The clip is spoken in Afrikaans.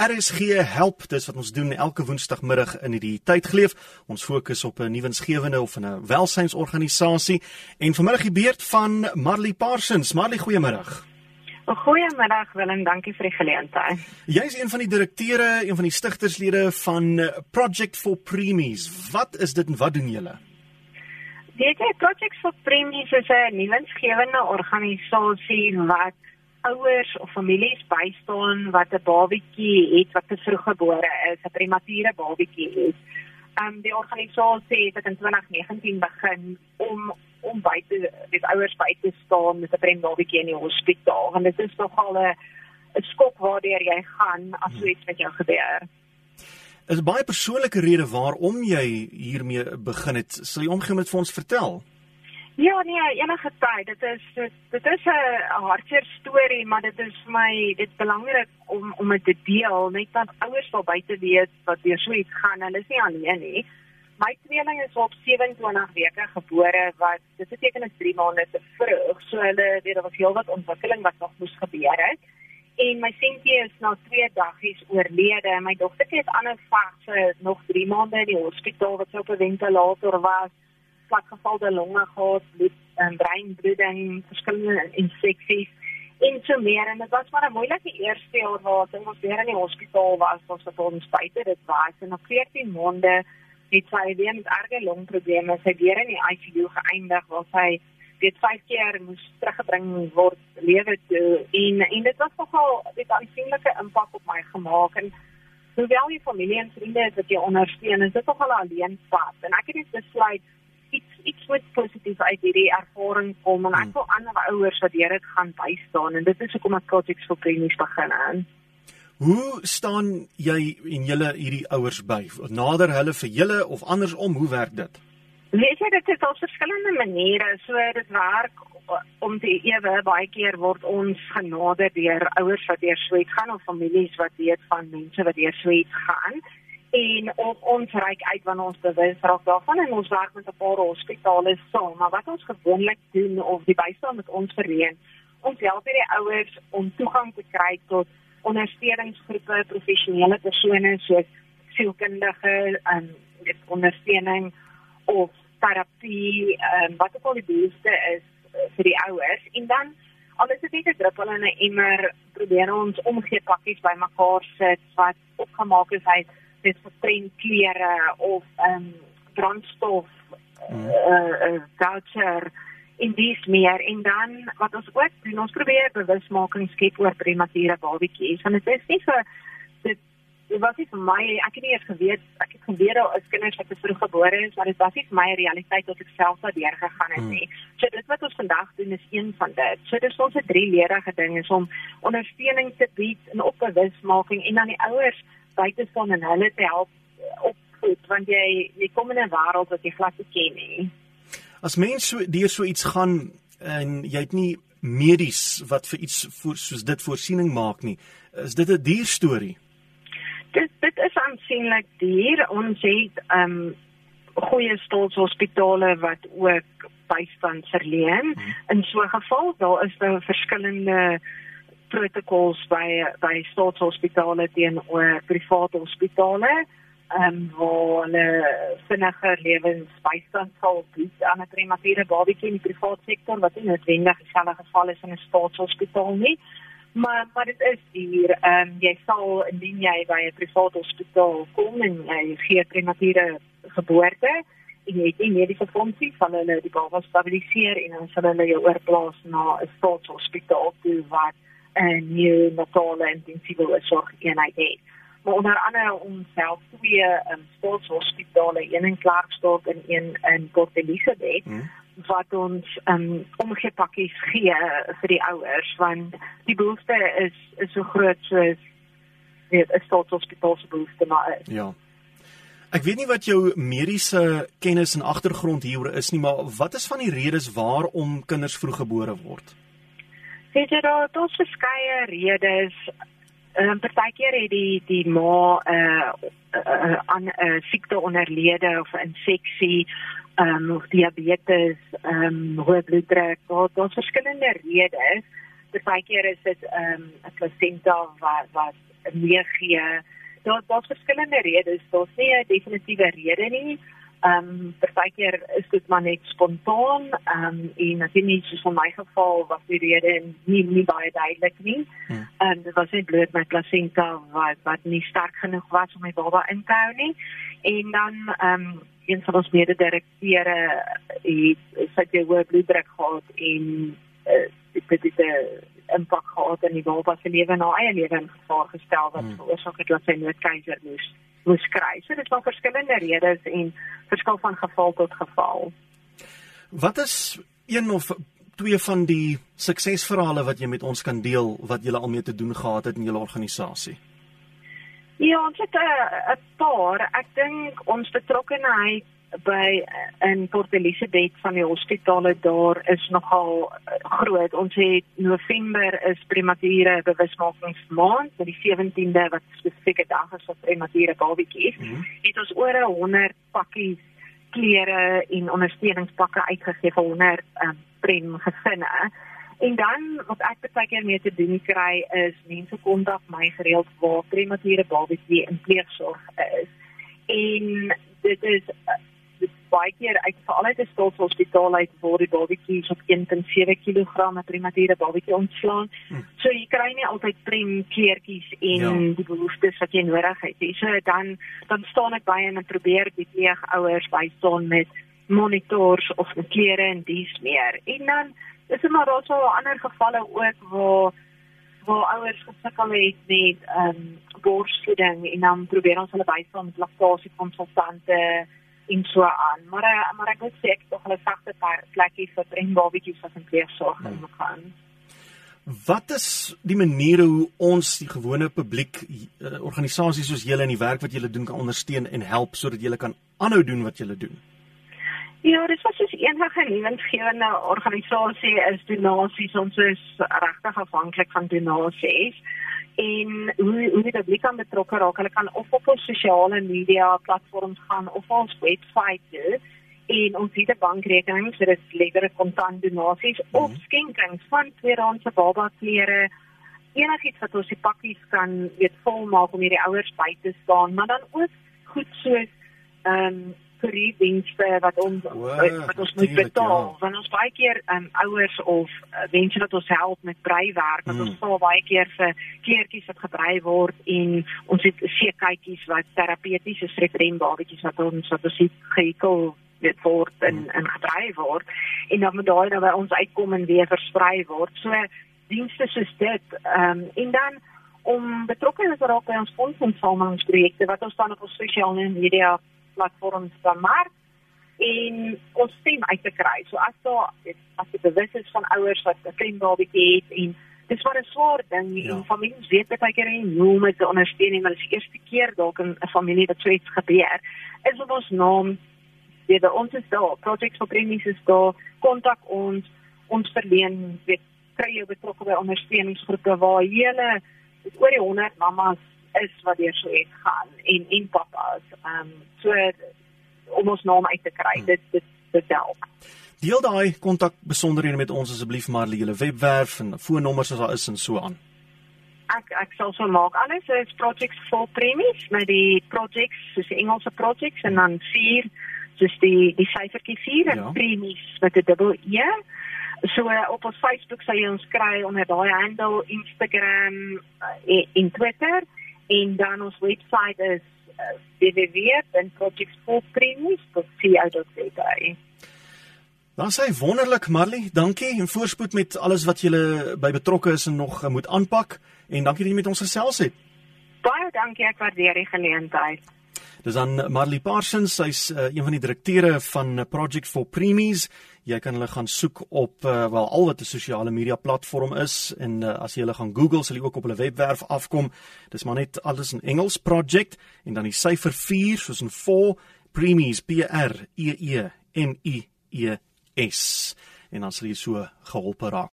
RSG help, dis wat ons doen elke woensdagmiddag in hierdie tydgleef. Ons fokus op 'n nuwensgewende of 'n welsynsorganisasie en vanmiddag die beurt van Marley Parsons. Marley, goeiemiddag. Goeiemiddag Willem, dankie vir die geleentheid. Jy is een van die direkteure, een van die stigterslede van Project for Premies. Wat is dit en wat doen julle? Weet jy, Project for Premies is 'n nuwensgewende organisasie wat ouers of families bystaan wat 'n babatjie het wat te vroeg gebore is, 'n premature babatjie het. Um die organisasie het in 2019 begin om om by te dit ouers by te staan met 'n prembabatjie in die hospitaal. Want dit is nogal 'n 'n skok waardeur jy gaan as so iets met jou gebeur. Is 'n baie persoonlike rede waarom jy hiermee begin het. Sal jy omgee met vir ons vertel? Ja, nee, enige tyd. Dit is dit, dit is 'n hartseer storie, maar dit is vir my dit belangrik om om dit te deel, net dat ouers wil buite weet wat deur so iets gaan. Hulle is nie alleen nie. My tweeling is op 27 weke gebore wat dit beteken is 3 maande te vroeg. So hulle weet daar was heelwat ontwikkeling wat nog moes gebeur het. En my seentjie is na 2 daggies oorlede. My dogtertjie het ander fase nog 3 maande in die hospitaal wat sy op 'n ventilator was platgevalde longe gehad, bloed en breinbloeding, verskillende infeksies en so meer. En dit was maar 'n moeilike eerste jaar waar ons weer in die hospitaal was, ons het ons buite dit was. En op 14 maande het sy weer met erge longprobleme, sy weer in die ICU geëindig waar sy dit vyf keer moes teruggebring word lewe toe. En en dit was nogal dit aansienlike impak op my gemaak. En hoewel jy familie en vriende het jy ondersteun, is dit nogal alleen pad. En ek het besluit iets iets wat positief uit hierdie ervaring kom en ek hmm. wil ander ouers wat deur dit gaan bystaan en dit is hoekom ek projects vir premies begin aan. Hoe staan jy en julle hierdie ouers by? Nader hulle vir julle of andersom, hoe werk dit? Weet jy dit is op verskillende maniere. So dit werk om die ewe baie keer word ons genade deur ouers wat deur sweet gaan of families wat weet van mense wat deur sweet gaan en of ons reik uit wanneer ons bewus raak daarvan en ons werk met 'n paar hospitale saam. Maar wat ons gewoonlik doen of die bystand met ons verleen ons help hierdie ouers om toegang te kry tot ondersteuningsgroepe professionele persone soos sielkundige en dit ondersteuning of terapie um, wat ook al die behoefte is uh, vir die ouers. En dan alles is net 'n druppel in 'n emmer probeer ons omgee pakkies bymekaar sit wat opgemaak is uit vir trend klere of ehm um, brandstof mm. uh, uh, voucher in dis meer en dan wat ons ook doen ons probeer bewusmaking skep oor premature babatjies want dit is nie vir dit dit was nie vir my ek het nie eens geweet ek het geweet daar is kinders wat vroeg gebore is maar dit was nie vir my realiteit wat ek self daardeur gegaan het mm. nie so dit wat ons vandag doen is een van dit so dis ons 'n drie leerige ding is om ondersteuning te bied en op bewusmaking en dan die ouers by te staan en hulle te help opvoed want jy jy kom in 'n wêreld wat jy glad nie ken nie. As mens so deur so iets gaan en jy het nie medies wat vir iets voor, soos dit voorsiening maak nie, is dit 'n duur storie. Dit dit is aansienlik duur. Ons het ehm um, goeie staatshospitale wat ook bystand verleen. Hmm. In so 'n geval daar is daar verskillende protokols by by staatshospitale teenoor private hospitale ehm um, waar hulle vinniger lewensbystand sal bied aan 'n premature babatjie in die private sektor wat nie noodwendig dieselfde geval is in 'n staatshospitaal nie. Maar maar dit is hier ehm um, jy sal indien jy by 'n private hospitaal kom en jy gee premature geboorte en jy het nie mediese fondse van hulle die baba stabiliseer en dan sal hulle jou oorplaas na 'n staatshospitaal toe wat 'n nuwe natale intensiewe sorg eenheid het. Maar onder andere ons self twee um, staatshospitale, een in Klerksdorp en een in Port Elizabeth. Hmm wat ons um, omgepakkies gee vir die ouers want die behoefte is is so groot soos weet 'n staatshospitaal se behoefte maar is. Ja. Ek weet nie wat jou mediese kennis en agtergrond hieroor is nie, maar wat is van die redes waarom kinders vroeggebore word? Weet jy daar daar's verskeie redes. Ehm um, partykeer het die die ma 'n uh, uh, aan 'n uh, siekte onderlede of 'n infeksie, ehm um, of diabetes, ehm um, hoë bloeddruk. Daar daar's verskillende redes. Partykeer is dit ehm um, 'n placenta wat wat meegee. Daar daar's verskillende redes. Daar's nie 'n definitiewe rede nie. Ehm um, partykeer is dit maar net spontaan. Ehm um, en natuurlik soos in my geval was die rede nie nie baie duidelik nie. Hmm. Ehm um, dit was net bloot my placenta wat wat nie sterk genoeg was om my baba in te hou nie. En dan ehm um, een van ons mede-direkteure het sy hoë bloeddruk gehad en dit het 'n impak gehad in die baba se lewe en haar eie lewe in gevaar gestel wat hmm. veroorsaak het dat sy noodkeiser moes moes kry. So dit was verskillende redes en verskil van geval tot geval. Wat is een of twee van die suksesverhale wat jy met ons kan deel wat jy al mee te doen gehad het in jou organisasie? Ja, ons het 'n paar. Ek dink ons betrokkenheid by in Port Elizabeth van die hospitale daar is nogal groot. Ons het November is premature bewusmakingsmaand, vir die 17de wat spesifieke dag is vir premature babatjies. Mm -hmm. Het ons oor 100 pakkies klere en ondersteuningspakke uitgegee vir 100 um, prem gesinne. En dan wat ek baie keer mee te doen kry is mense kontak my gereeld waar premature babatjie in pleegsorg is. En dit is dit baie keer uit veral uit 'n staatshospitaal uit waar die babatjies op 1.7 kg premature babatjie ontslaan. Hm. So jy kry nie altyd prem kleertjies en ja. die behoeftes wat jy nodig het nie. So dan dan staan ek by en probeer die pleegouers bystaan met monitors of met klere en dies meer. En dan is er maar daar so ander gevalle ook waar waar ouers gesukkel het met ehm um, borsvoeding en dan probeer ons hulle bystaan met laktasie konsultante en so aan. Maar uh, maar ek wil sê ek tog hulle sagte plekkie vir en babatjies wat in pleegsorg hmm. gaan. Wat is die maniere hoe ons die gewone publiek uh, organisasies soos julle in die werk wat julle doen kan ondersteun en help sodat julle kan aanhou doen wat julle doen? Ja, dis was soos enige nuwensgewende organisasie is donasies. Ons is regtig afhanklik van donasies. En hoe hoe die publiek aan betrokke raak, hulle kan of op ons sosiale media platforms gaan of ons webwerf en ons het 'n bankrekening vir dit letterlik kontant donasies mm -hmm. of skenkings van tweedehandse baba klere enigiets wat ons die pakkies kan weet volmaak om hierdie ouers by te staan maar dan ook goed soos ehm um, kurierdienste wat ons wow, wat ons moet betaal ja. want ons baie keer um, ouers of uh, mense wat ons help met breiwerk wat mm. ons sal baie keer vir kleertjies wat gebrei word en ons het seekytjies wat terapeutiese streprenbabatjies wat ons wat ons gehekel dit word en mm. en gebrei word en dan moet daai dan by ons uitkom en weer versprei word so dienste soos dit um, en dan om betrokke te raak by ons fondsinsamelingsprojekte wat ons dan op ons sosiale media platforms van mark en ons stem uit te kry. So as daar as dit bewus is van ouers wat 'n klein babatjie het en dis wat 'n swaar ding ja. en families weet baie keer nie hoe om te ondersteun maar dit is die eerste keer dalk in 'n familie dat so iets gebeur. Is op ons naam weet ons is daar, projects for premies is daar, kontak ons, ons verleen weet kry jy betrokke by ondersteuningsgroepe waar hele oor die 100 mamas is wat deur so iets gaan en en papa's ehm um, so om ons naam uit te kry. Hmm. Dit dit dit help. Deel daai kontak besonderhede met ons asseblief Marley, julle webwerf en foonnommers as daar is en so aan. Ek ek sal so maak. Alles is projects for premies, met die projects, soos die Engelse projects en dan 4 soos die die syfertjie 4 en ja. premies met 'n dubbel E. So op ons Facebook sal jy ons kry onder daai handle, Instagram uh, en Twitter en dan ons webwerf is uh, www.projectsforpremies.co.za. Dan sê wonderlik Marley, dankie en voorspoed met alles wat jy by betrokke is en nog uh, moet aanpak en dankie dat jy met ons gesels het. Baie dankie, ek waardeer die geleentheid. Dis aan Marley Parsons, sy's uh, een van die direkteure van Project for Premies. Jy kan hulle gaan soek op uh, wel al wat 'n sosiale media platform is en uh, as jy hulle gaan Google sal jy ook op hulle webwerf afkom. Dis maar net alles in Engels Project en dan die syfer 4 soos in 4 Premies P R E E M I E S en dan sal jy so geholpe raak.